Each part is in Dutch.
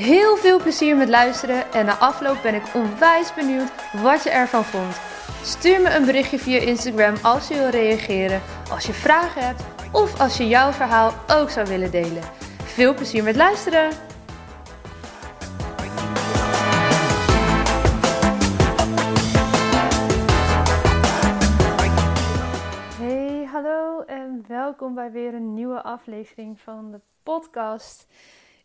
Heel veel plezier met luisteren en na afloop ben ik onwijs benieuwd wat je ervan vond. Stuur me een berichtje via Instagram als je wil reageren, als je vragen hebt of als je jouw verhaal ook zou willen delen. Veel plezier met luisteren! Hey, hallo en welkom bij weer een nieuwe aflevering van de podcast.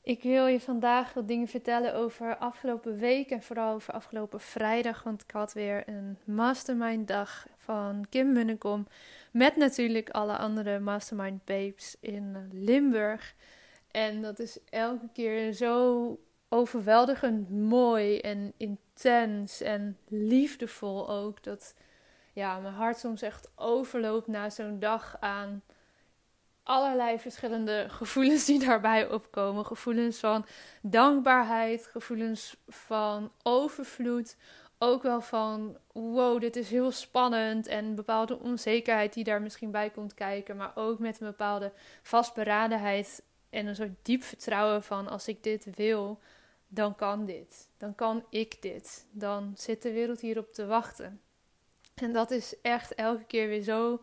Ik wil je vandaag wat dingen vertellen over afgelopen week en vooral over afgelopen vrijdag. Want ik had weer een mastermind dag van Kim Munnekom. Met natuurlijk alle andere mastermind babes in Limburg. En dat is elke keer zo overweldigend mooi en intens en liefdevol ook. Dat ja, mijn hart soms echt overloopt na zo'n dag aan allerlei verschillende gevoelens die daarbij opkomen. Gevoelens van dankbaarheid, gevoelens van overvloed. Ook wel van wow, dit is heel spannend. En bepaalde onzekerheid die daar misschien bij komt kijken. Maar ook met een bepaalde vastberadenheid en een soort diep vertrouwen van als ik dit wil, dan kan dit. Dan kan ik dit. Dan zit de wereld hierop te wachten. En dat is echt elke keer weer zo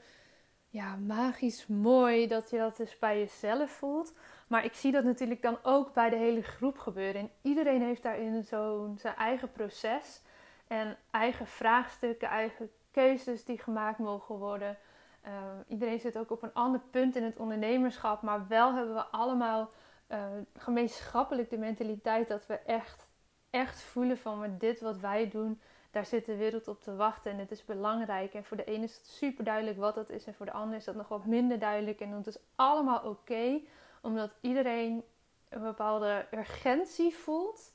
ja, magisch mooi dat je dat dus bij jezelf voelt. Maar ik zie dat natuurlijk dan ook bij de hele groep gebeuren. En iedereen heeft daarin zo'n zijn eigen proces. En eigen vraagstukken, eigen keuzes die gemaakt mogen worden. Uh, iedereen zit ook op een ander punt in het ondernemerschap. Maar wel hebben we allemaal uh, gemeenschappelijk de mentaliteit dat we echt, echt voelen van dit wat wij doen daar zit de wereld op te wachten en het is belangrijk. En voor de ene is het super duidelijk wat dat is en voor de ander is dat nog wat minder duidelijk. En dat is allemaal oké, omdat iedereen een bepaalde urgentie voelt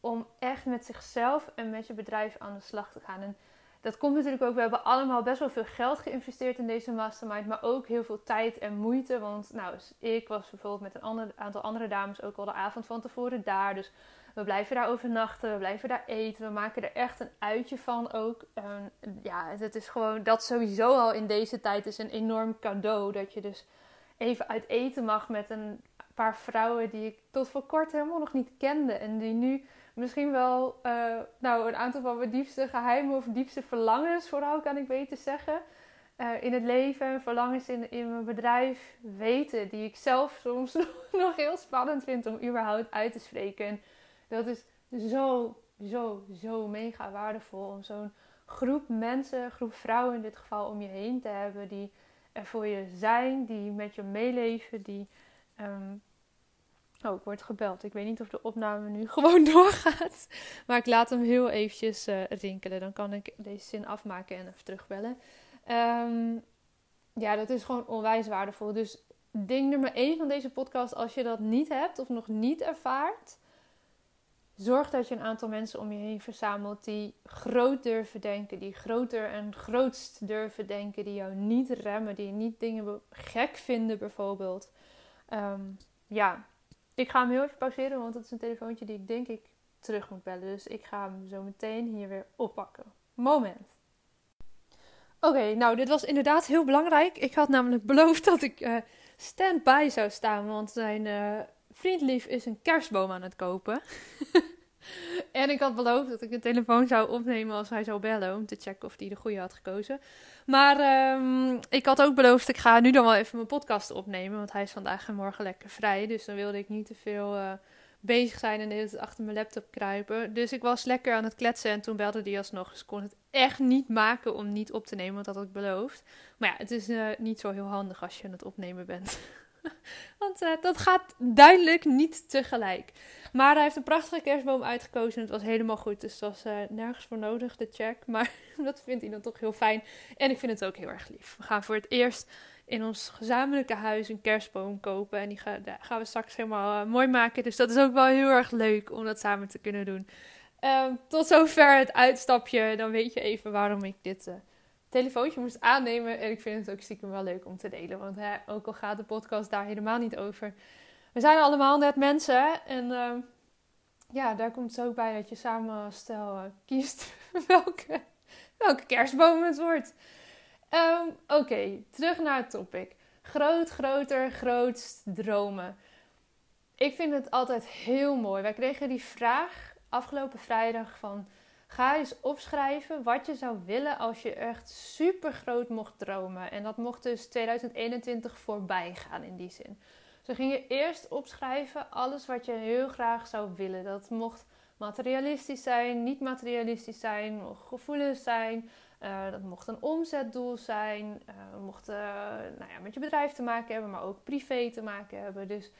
om echt met zichzelf en met je bedrijf aan de slag te gaan. En dat komt natuurlijk ook, we hebben allemaal best wel veel geld geïnvesteerd in deze mastermind, maar ook heel veel tijd en moeite. Want nou, ik was bijvoorbeeld met een ander, aantal andere dames ook al de avond van tevoren daar. Dus we blijven daar overnachten, we blijven daar eten. We maken er echt een uitje van ook. Ja, het is gewoon dat sowieso al in deze tijd is een enorm cadeau. Dat je dus even uit eten mag met een paar vrouwen die ik tot voor kort helemaal nog niet kende. En die nu misschien wel uh, nou, een aantal van mijn diepste geheimen of diepste verlangens, vooral kan ik beter zeggen. Uh, in het leven, verlangens in, in mijn bedrijf weten. Die ik zelf soms nog heel spannend vind om überhaupt uit te spreken. Dat is zo, zo, zo mega waardevol om zo'n groep mensen, groep vrouwen in dit geval, om je heen te hebben die er voor je zijn, die met je meeleven, die. Um... Oh, ik word gebeld. Ik weet niet of de opname nu gewoon doorgaat. Maar ik laat hem heel eventjes uh, rinkelen. Dan kan ik deze zin afmaken en even terugbellen. Um, ja, dat is gewoon onwijs waardevol. Dus ding nummer 1 van deze podcast, als je dat niet hebt of nog niet ervaart, Zorg dat je een aantal mensen om je heen verzamelt die groot durven denken, die groter en grootst durven denken, die jou niet remmen, die niet dingen gek vinden bijvoorbeeld. Um, ja, ik ga hem heel even pauzeren, want het is een telefoontje die ik denk ik terug moet bellen. Dus ik ga hem zo meteen hier weer oppakken. Moment. Oké, nou dit was inderdaad heel belangrijk. Ik had namelijk beloofd dat ik uh, stand-by zou staan, want zijn... Uh, vriendlief is een kerstboom aan het kopen. en ik had beloofd dat ik de telefoon zou opnemen als hij zou bellen. Om te checken of hij de goede had gekozen. Maar um, ik had ook beloofd, ik ga nu dan wel even mijn podcast opnemen. Want hij is vandaag en morgen lekker vrij. Dus dan wilde ik niet te veel uh, bezig zijn en de achter mijn laptop kruipen. Dus ik was lekker aan het kletsen en toen belde hij alsnog. Dus ik kon het echt niet maken om niet op te nemen, want dat had ik beloofd. Maar ja, het is uh, niet zo heel handig als je aan het opnemen bent. Want uh, dat gaat duidelijk niet tegelijk. Maar hij heeft een prachtige kerstboom uitgekozen. Het was helemaal goed. Dus dat was uh, nergens voor nodig, de check. Maar dat vindt hij dan toch heel fijn. En ik vind het ook heel erg lief. We gaan voor het eerst in ons gezamenlijke huis een kerstboom kopen. En die gaan we straks helemaal uh, mooi maken. Dus dat is ook wel heel erg leuk om dat samen te kunnen doen. Ehm, tot zover het uitstapje. Dan weet je even waarom ik dit telefoontje moest aannemen. En ik vind het ook stiekem wel leuk om te delen. Want hè, ook al gaat de podcast daar helemaal niet over. We zijn allemaal net mensen. En ehm, ja, daar komt het ook bij dat je samen stel uh, kiest welke, welke kerstboom het wordt. Um, Oké, terug naar het topic. Groot, groter, grootst dromen. Ik vind het altijd heel mooi. Wij kregen die vraag afgelopen vrijdag van... Ga eens opschrijven wat je zou willen als je echt super groot mocht dromen. En dat mocht dus 2021 voorbij gaan in die zin. Dus ging je eerst opschrijven alles wat je heel graag zou willen. Dat mocht materialistisch zijn, niet materialistisch zijn, mocht gevoelens zijn. Uh, dat mocht een omzetdoel zijn, uh, mocht uh, nou ja, met je bedrijf te maken hebben, maar ook privé te maken hebben. Dus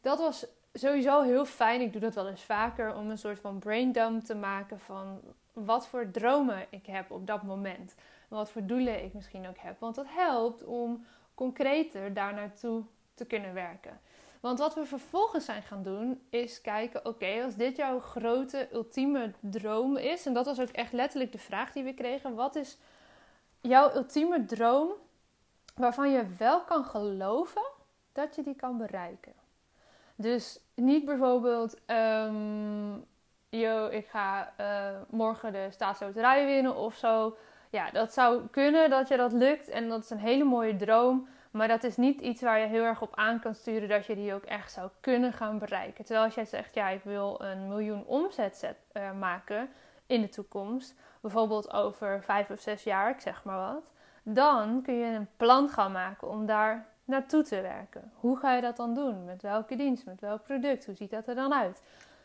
dat was sowieso heel fijn. Ik doe dat wel eens vaker om een soort van braindump te maken van wat voor dromen ik heb op dat moment. Wat voor doelen ik misschien ook heb. Want dat helpt om concreter daar naartoe te kunnen werken. Want wat we vervolgens zijn gaan doen, is kijken: oké, als dit jouw grote, ultieme droom is, en dat was ook echt letterlijk de vraag die we kregen: wat is jouw ultieme droom waarvan je wel kan geloven dat je die kan bereiken? Dus niet bijvoorbeeld, um, yo, ik ga uh, morgen de staatsloterij winnen of zo. Ja, dat zou kunnen dat je dat lukt en dat is een hele mooie droom. Maar dat is niet iets waar je heel erg op aan kan sturen dat je die ook echt zou kunnen gaan bereiken. Terwijl als jij zegt, ja, ik wil een miljoen omzet uh, maken in de toekomst, bijvoorbeeld over vijf of zes jaar, ik zeg maar wat, dan kun je een plan gaan maken om daar naartoe te werken. Hoe ga je dat dan doen? Met welke dienst? Met welk product? Hoe ziet dat er dan uit?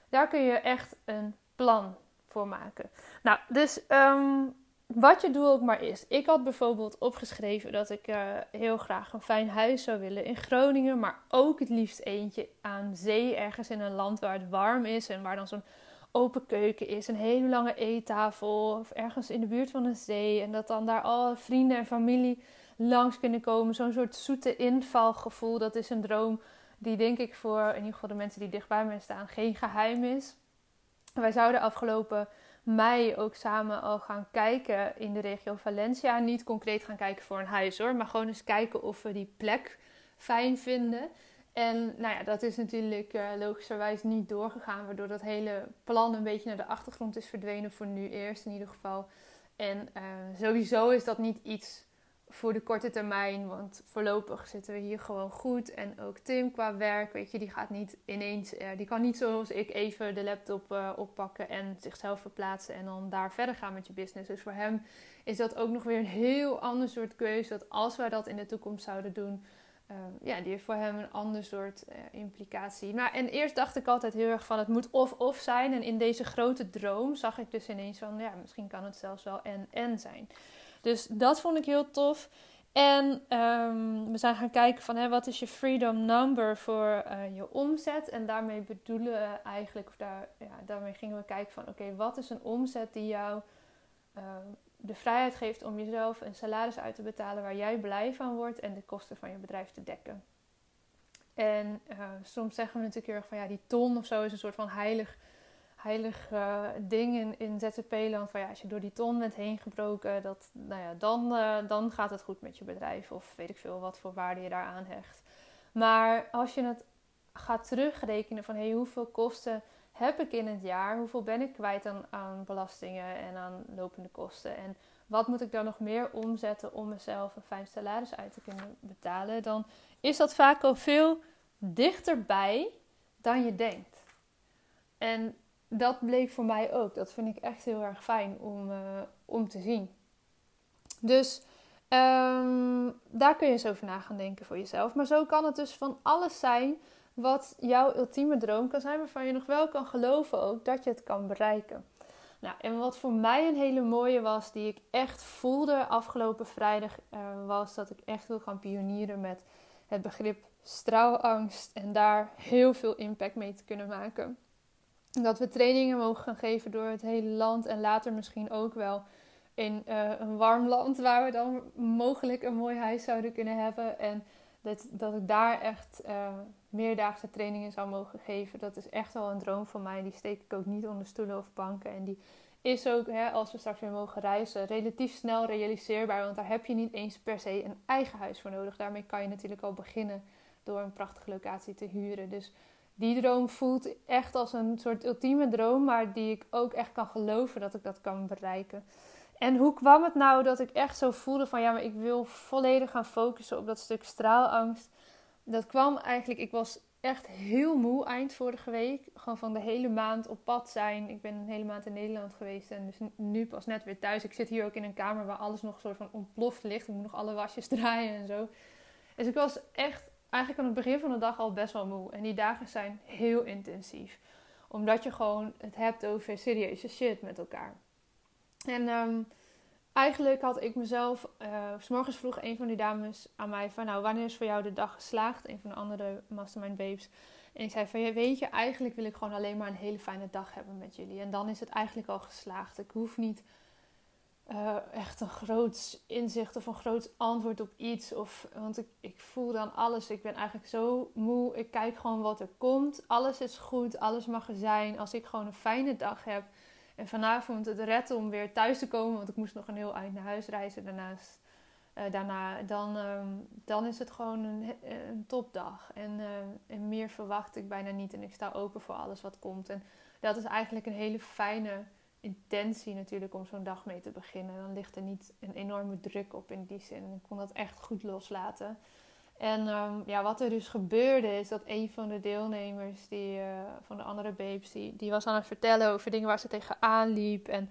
Daar kun je echt een plan voor maken. Nou, dus um, wat je doel ook maar is. Ik had bijvoorbeeld opgeschreven dat ik uh, heel graag een fijn huis zou willen in Groningen, maar ook het liefst eentje aan zee, ergens in een land waar het warm is en waar dan zo'n open keuken is, een hele lange eettafel of ergens in de buurt van een zee en dat dan daar al vrienden en familie langs kunnen komen. Zo'n soort zoete invalgevoel, dat is een droom die denk ik voor in ieder geval de mensen die dichtbij mij staan geen geheim is. Wij zouden afgelopen mei ook samen al gaan kijken in de regio Valencia. Niet concreet gaan kijken voor een huis hoor, maar gewoon eens kijken of we die plek fijn vinden. En nou ja, dat is natuurlijk uh, logischerwijs niet doorgegaan, waardoor dat hele plan een beetje naar de achtergrond is verdwenen voor nu eerst in ieder geval. En uh, sowieso is dat niet iets voor de korte termijn. Want voorlopig zitten we hier gewoon goed. En ook Tim qua werk, weet je, die gaat niet ineens, uh, die kan niet zoals ik even de laptop uh, oppakken en zichzelf verplaatsen en dan daar verder gaan met je business. Dus voor hem is dat ook nog weer een heel ander soort keuze. Dat als wij dat in de toekomst zouden doen, uh, ja, die heeft voor hem een ander soort implicatie. Maar en eerst dacht ik altijd heel erg van het moet of-of zijn. En in deze grote droom zag ik dus ineens van, ja, misschien kan het zelfs wel en-en zijn. Dus dat vond ik heel tof. En um, we zijn gaan kijken van hè, wat is je freedom number voor uh, je omzet. En daarmee bedoelen we eigenlijk, of daar, ja, daarmee gingen we kijken van oké, wat is een omzet die jou uh, de vrijheid geeft om jezelf een salaris uit te betalen waar jij blij van wordt en de kosten van je bedrijf te dekken. En uh, soms zeggen we natuurlijk heel erg van ja, die ton of zo is een soort van heilig heilig uh, ding in, ZZP-land. Van ja, als je door die ton bent heen gebroken, dat, nou ja, dan, uh, dan gaat het goed met je bedrijf. Of weet ik veel wat voor waarde je daaraan hecht. Maar als je het gaat terugrekenen van hey, hoeveel kosten heb ik in het jaar? Hoeveel ben ik kwijt aan, aan belastingen en aan lopende kosten? En wat moet ik dan nog meer omzetten om mezelf een fijn salaris uit te kunnen betalen? Dan is dat vaak al veel dichterbij dan je denkt. En dat bleek voor mij ook. Dat vind ik echt heel erg fijn om, uh, om te zien. Dus um, daar kun je eens over na gaan denken voor jezelf. Maar zo kan het dus van alles zijn wat jouw ultieme droom kan zijn, waarvan je nog wel kan geloven ook dat je het kan bereiken. Nou, en wat voor mij een hele mooie was, die ik echt voelde afgelopen vrijdag, uh, was dat ik echt wil gaan pionieren met het begrip straalangst en daar heel veel impact mee te kunnen maken. Dat we trainingen mogen gaan geven door het hele land en later misschien ook wel in uh, een warm land waar we dan mogelijk een mooi huis zouden kunnen hebben. En dat, dat ik daar echt uh, meerdaagse trainingen zou mogen geven. Dat is echt wel een droom van mij. Die steek ik ook niet onder stoelen of banken. En die is ook, hè, als we straks weer mogen reizen, relatief snel realiseerbaar. Want daar heb je niet eens per se een eigen huis voor nodig. Daarmee kan je natuurlijk al beginnen door een prachtige locatie te huren. Dus die droom voelt echt als een soort ultieme droom, maar die ik ook echt kan geloven dat ik dat kan bereiken. En hoe kwam het nou dat ik echt zo voelde van ja, maar ik wil volledig gaan focussen op dat stuk straalangst? Dat kwam eigenlijk, ik was echt heel moe eind vorige week. Gewoon van de hele maand op pad zijn. Ik ben een hele maand in Nederland geweest en dus nu pas net weer thuis. Ik zit hier ook in een kamer waar alles nog soort van ontploft ligt. Ik moet nog alle wasjes draaien en zo. Dus ik was echt eigenlijk aan het begin van de dag al best wel moe. En die dagen zijn heel intensief. Omdat je gewoon het hebt over serieuze shit met elkaar. En um, eigenlijk had ik mezelf, uh, s morgens vroeg een van die dames aan mij van, nou, wanneer is voor jou de dag geslaagd? Een van de andere Mastermind Babes. En ik zei van, weet je, eigenlijk wil ik gewoon alleen maar een hele fijne dag hebben met jullie. En dan is het eigenlijk al geslaagd. Ik hoef niet uh, echt een groot inzicht of een groot antwoord op iets. Of, want ik, ik voel dan alles. Ik ben eigenlijk zo moe. Ik kijk gewoon wat er komt. Alles is goed. Alles mag er zijn. Als ik gewoon een fijne dag heb. En vanavond het red om weer thuis te komen. Want ik moest nog een heel eind naar huis reizen daarnaast. Uh, daarna, dan, um, dan is het gewoon een, topdag. En, uh, en meer verwacht ik bijna niet. En ik sta open voor alles wat komt. En dat is eigenlijk een hele fijne intentie natuurlijk om zo'n dag mee te beginnen. Dan ligt er niet een enorme druk op in die zin. Ik kon dat echt goed loslaten. En um, ja, wat er dus gebeurde is dat een van de deelnemers die, uh, van de andere babes, die, die was aan het vertellen over dingen waar ze tegenaan liep. En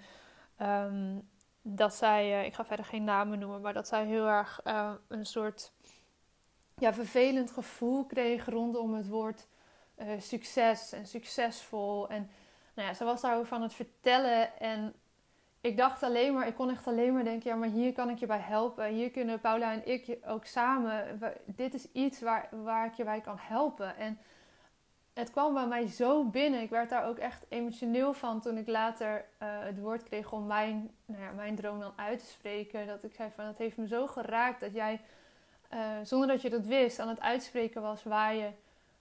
um, dat zij, uh, ik ga verder geen namen noemen, maar dat zij heel erg uh, een soort ja, vervelend gevoel kreeg rondom het woord succes en succesvol. En nou ja, ze was daarover aan het vertellen en ik dacht alleen maar, ik kon echt alleen maar denken, ja, maar hier kan ik je bij helpen. Hier kunnen Paula en ik ook samen. Dit is iets waar, waar ik je bij kan helpen. En het kwam bij mij zo binnen. Ik werd daar ook echt emotioneel van toen ik later uh, het woord kreeg om mijn, nou ja, mijn droom dan uit te spreken. Dat ik zei van, het heeft me zo geraakt dat jij, uh, zonder dat je dat wist, aan het uitspreken was waar je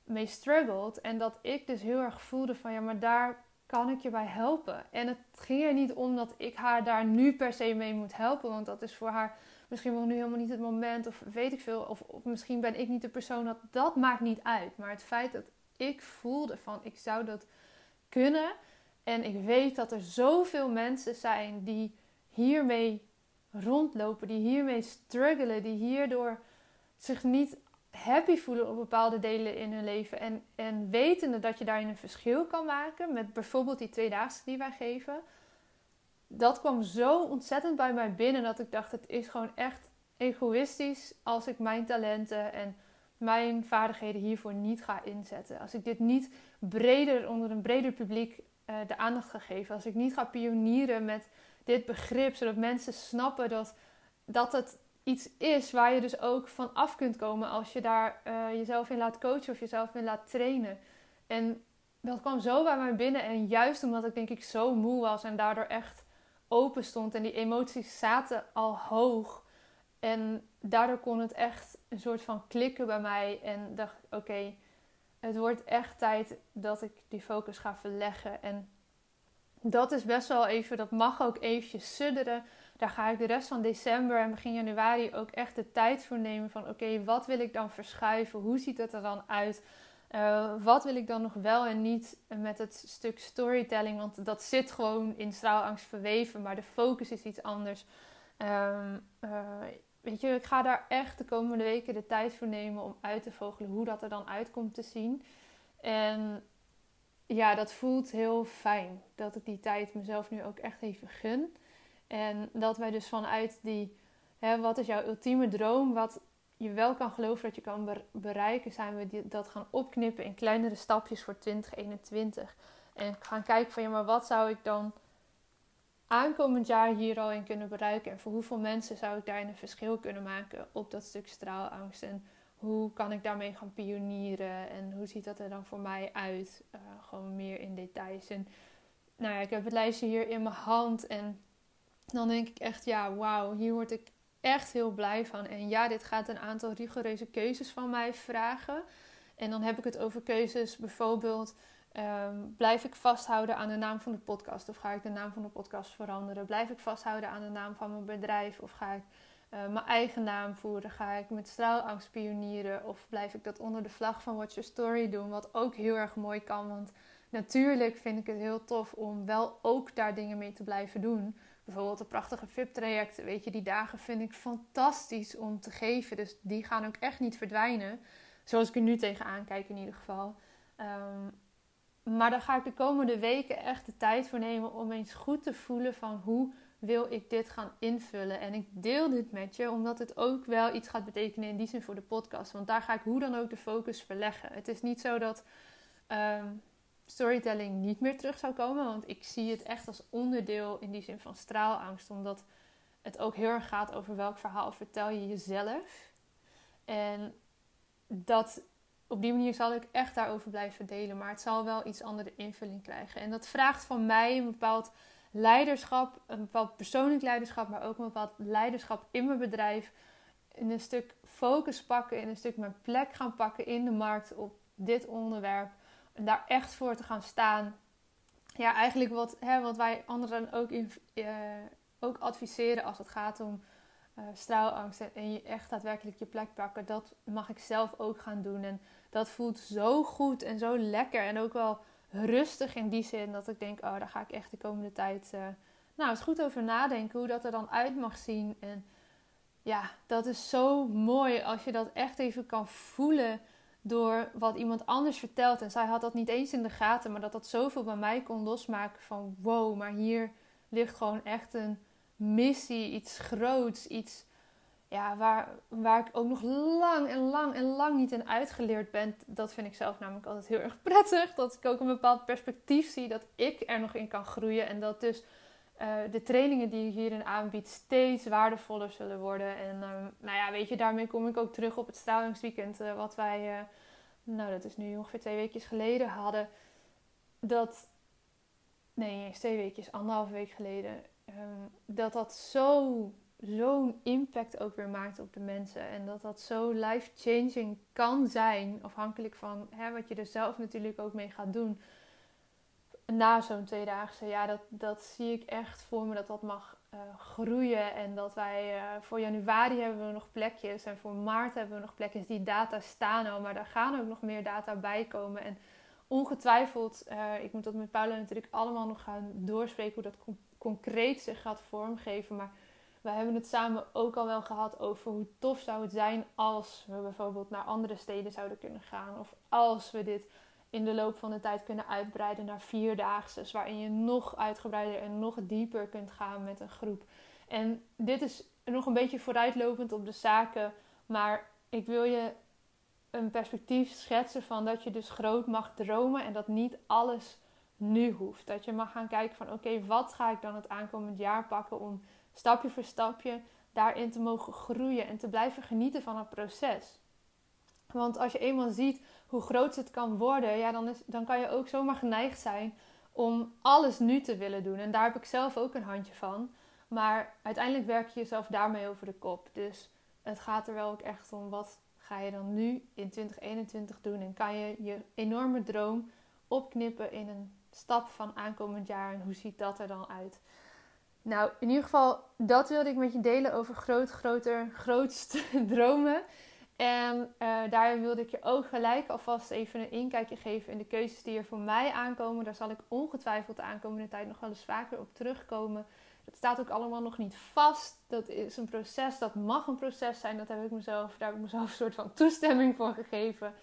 mee struggled. En dat ik dus heel erg voelde van, ja, maar daar kan ik je bij helpen? En het ging er niet om dat ik haar daar nu per se mee moet helpen, want dat is voor haar misschien wel nu helemaal niet het moment, of weet ik veel, of, of misschien ben ik niet de persoon dat dat maakt niet uit. Maar het feit dat ik voelde van ik zou dat kunnen en ik weet dat er zoveel mensen zijn die hiermee rondlopen, die hiermee struggelen, die hierdoor zich niet happy voelen op bepaalde delen in hun leven. En, en wetende dat je daarin een verschil kan maken. Met bijvoorbeeld die tweedaagse die wij geven. Dat kwam zo ontzettend bij mij binnen dat ik dacht: het is gewoon echt egoïstisch als ik mijn talenten en mijn vaardigheden hiervoor niet ga inzetten. Als ik dit niet breder onder een breder publiek uh, de aandacht ga geven. Als ik niet ga pionieren met dit begrip, zodat mensen snappen dat, dat het iets is waar je dus ook van af kunt komen als je daar uh, jezelf in laat coachen of jezelf in laat trainen. En dat kwam zo bij mij binnen. En juist omdat ik denk ik zo moe was en daardoor echt open stond en die emoties zaten al hoog. En daardoor kon het echt een soort van klikken bij mij. En dacht oké, het wordt echt tijd dat ik die focus ga verleggen. En dat is best wel even, dat mag ook eventjes sudderen. Daar ga ik de rest van december en begin januari ook echt de tijd voor nemen van oké, wat wil ik dan verschuiven? Hoe ziet het er dan uit? Uh, wat wil ik dan nog wel en niet met het stuk storytelling? Want dat zit gewoon in straalangst verweven, maar de focus is iets anders. Um, uh, weet je, ik ga daar echt de komende weken de tijd voor nemen om uit te vogelen hoe dat er dan uitkomt te zien. En ja, dat voelt heel fijn dat ik die tijd mezelf nu ook echt even gun. En dat wij dus vanuit die, hè, wat is jouw ultieme droom, wat je wel kan geloven dat je kan bereiken, zijn we die, dat gaan opknippen in kleinere stapjes voor 2021. En gaan kijken van ja, maar wat zou ik dan aankomend jaar hier al in kunnen bereiken? En voor hoeveel mensen zou ik daarin een verschil kunnen maken op dat stuk straalangst? En hoe kan ik daarmee gaan pionieren? En hoe ziet dat er dan voor mij uit? Uh, gewoon meer in details. En nou ja, ik heb het lijstje hier in mijn hand en dan denk ik echt, ja, wauw, hier word ik echt heel blij van. En ja, dit gaat een aantal rigoureuze keuzes van mij vragen. En dan heb ik het over keuzes, bijvoorbeeld ehm, blijf ik vasthouden aan de naam van de podcast of ga ik de naam van de podcast veranderen? Blijf ik vasthouden aan de naam van mijn bedrijf of ga ik uh, mijn eigen naam voeren? Ga ik met straalangst pionieren of blijf ik dat onder de vlag van Watch Your Story doen? Wat ook heel erg mooi kan, want natuurlijk vind ik het heel tof om wel ook daar dingen mee te blijven doen. Bijvoorbeeld de prachtige VIP-trajecten, weet je, die dagen vind ik fantastisch om te geven. Dus die gaan ook echt niet verdwijnen. Zoals ik er nu tegenaan kijk in ieder geval. Um, maar daar ga ik de komende weken echt de tijd voor nemen om eens goed te voelen van hoe wil ik dit gaan invullen. En ik deel dit met je omdat het ook wel iets gaat betekenen in die zin voor de podcast. Want daar ga ik hoe dan ook de focus verleggen. Het is niet zo dat um, storytelling niet meer terug zou komen. Want ik zie het echt als onderdeel in die zin van straalangst. Omdat het ook heel erg gaat over welk verhaal vertel je jezelf. En dat op die manier zal ik echt daarover blijven delen. Maar het zal wel iets andere invulling krijgen. En dat vraagt van mij een bepaald leiderschap, een bepaald persoonlijk leiderschap, maar ook een bepaald leiderschap in mijn bedrijf. In een stuk focus pakken, in een stuk mijn plek gaan pakken in de markt op dit onderwerp. Daar echt voor te gaan staan. Ja, eigenlijk wat, hè, wat wij anderen ook, in, uh, ook adviseren als het gaat om uh, straalangst en je echt daadwerkelijk je plek pakken. Dat mag ik zelf ook gaan doen. En dat voelt zo goed en zo lekker. En ook wel rustig in die zin dat ik denk, oh, daar ga ik echt de komende tijd uh, nou, eens goed over nadenken hoe dat er dan uit mag zien. En ja, dat is zo mooi als je dat echt even kan voelen door wat iemand anders vertelt. En zij had dat niet eens in de gaten, maar dat dat zoveel bij mij kon losmaken van wow, maar hier ligt gewoon echt een missie, iets groots, iets ja, waar, waar ik ook nog lang en lang en lang niet in uitgeleerd ben. Dat vind ik zelf namelijk altijd heel erg prettig. Dat ik ook een bepaald perspectief zie dat ik er nog in kan groeien. En dat dus uh, de trainingen die ik hierin aanbied steeds waardevoller zullen worden. En uh, nou ja, weet je, daarmee kom ik ook terug op het stralingsweekend. Uh, wat wij, nou dat is nu ongeveer twee weken geleden hadden. Dat, nee, eens twee weken, anderhalf week geleden. Um, dat dat zo zo'n impact ook weer maakt op de mensen. En dat dat zo life-changing kan zijn, afhankelijk van hè, wat je er zelf natuurlijk ook mee gaat doen. Na zo'n tweedaagse, ja, dat, dat zie ik echt voor me dat dat mag uh, groeien. En dat wij uh, voor januari hebben we nog plekjes en voor maart hebben we nog plekjes. Die data staan al, maar daar gaan ook nog meer data bij komen. En ongetwijfeld, uh, ik moet dat met Paula natuurlijk allemaal nog gaan doorspreken hoe dat concreet zich gaat vormgeven. Maar we hebben het samen ook al wel gehad over hoe tof zou het zijn als we bijvoorbeeld naar andere steden zouden kunnen gaan. Of als we dit in de loop van de tijd kunnen uitbreiden naar vierdaagse. Waarin je nog uitgebreider en nog dieper kunt gaan met een groep. En dit is nog een beetje vooruitlopend op de zaken. Maar ik wil je een perspectief schetsen van dat je dus groot mag dromen. En dat niet alles nu hoeft. Dat je mag gaan kijken van oké, wat ga ik dan het aankomend jaar pakken om stapje voor stapje daarin te mogen groeien en te blijven genieten van het proces. Want als je eenmaal ziet hoe groot het kan worden, ja, dan, is, dan kan je ook zomaar geneigd zijn om alles nu te willen doen. En daar heb ik zelf ook een handje van. Maar uiteindelijk werk je jezelf daarmee over de kop. Dus het gaat er wel ook echt om wat ga je dan nu in 2021 doen. En kan je je enorme droom opknippen in een stap van aankomend jaar. En hoe ziet dat er dan uit? Nou, in ieder geval, dat wilde ik met je delen over groot, groter, grootst dromen. En uh, daar wilde ik je ook gelijk alvast even een inkijkje geven in de keuzes die er voor mij aankomen. Daar zal ik ongetwijfeld de aankomende tijd nog wel eens vaker op terugkomen. Dat staat ook allemaal nog niet vast. Dat is een proces, dat mag een proces zijn. Dat heb ik mezelf, daar heb ik mezelf een soort van toestemming voor gegeven.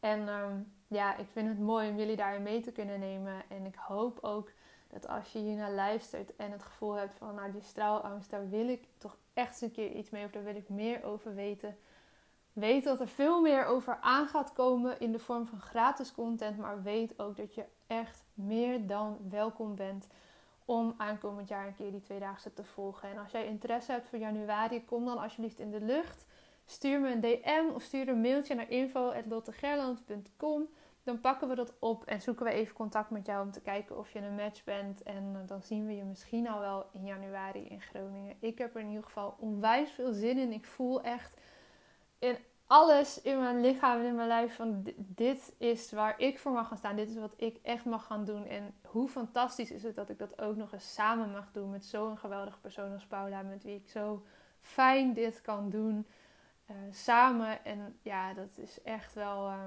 En um, ja, ik vind het mooi om jullie daarin mee te kunnen nemen. En ik hoop ook dat als je hier naar luistert en het gevoel hebt van, nou die straalangst, daar wil ik toch echt eens een keer iets mee of daar wil ik meer over weten. Weet dat er veel meer over aan gaat komen in de vorm van gratis content, maar weet ook dat je echt meer dan welkom bent om aankomend jaar een keer die tweedaagse te volgen. En als jij interesse hebt voor januari, kom dan alsjeblieft in de lucht. Stuur me een DM of stuur een mailtje naar info.lottegerland.com dan pakken we dat op en zoeken we even contact met jou om te kijken of je een match bent. En eh, dan zien we je misschien al wel in januari in Groningen. Ik heb er in ieder geval onwijs veel zin in. Ik voel echt. En alles in mijn lichaam en in mijn lijf van dit is waar ik voor mag gaan staan. Dit is wat ik echt mag gaan doen. En hoe fantastisch is het dat ik dat ook nog eens samen mag doen met zo'n geweldige persoon als Paula. Met wie ik zo fijn dit kan doen. Uh, samen. En ja, dat is echt wel... Uh,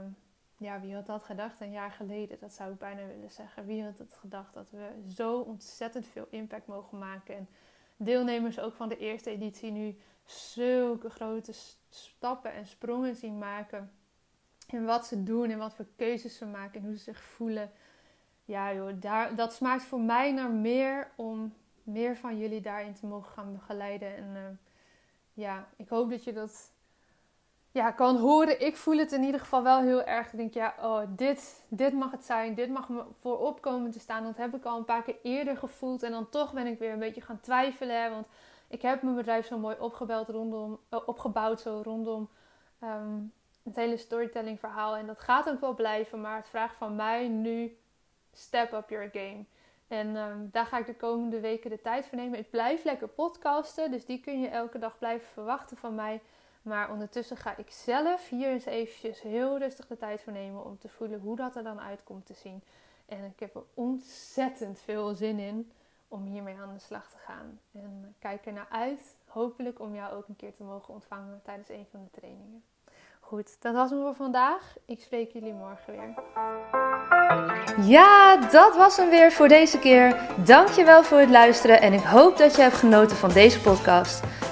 ja, wie had dat gedacht een jaar geleden? Dat zou ik bijna willen zeggen. Wie had het gedacht dat we zo ontzettend veel impact mogen maken. En deelnemers ook van de eerste editie nu zulke grote stappen en sprongen zien maken. En wat ze doen en wat voor keuzes ze maken en hoe ze zich voelen. Ja joh, daar, dat smaakt voor mij naar meer om meer van jullie daarin te mogen gaan begeleiden. En uh, ja, ik hoop dat je dat ja, kan horen. Ik voel het in ieder geval wel heel erg. Ik denk, ja, oh, dit, dit mag het zijn. Dit mag me voorop komen te staan. Dat heb ik al een paar keer eerder gevoeld. En dan toch ben ik weer een beetje gaan twijfelen. Want ik heb mijn bedrijf zo mooi opgebeld rondom, uh, opgebouwd zo rondom um, het hele storytelling verhaal. En dat gaat ook wel blijven, maar het vraagt van mij nu step up your game. En um, daar ga ik de komende weken de tijd voor nemen. Ik blijf lekker podcasten, dus die kun je elke dag blijven verwachten van mij. Maar ondertussen ga ik zelf hier eens eventjes heel rustig de tijd voor nemen om te voelen hoe dat er dan uitkomt te zien. En ik heb er ontzettend veel zin in om hiermee aan de slag te gaan. En kijk er naar uit, hopelijk om jou ook een keer te mogen ontvangen tijdens een van de trainingen. Goed, dat was hem voor vandaag. Ik spreek jullie morgen weer. Ja, dat was hem weer voor deze keer. Dankjewel voor het luisteren en ik hoop dat je hebt genoten van deze podcast.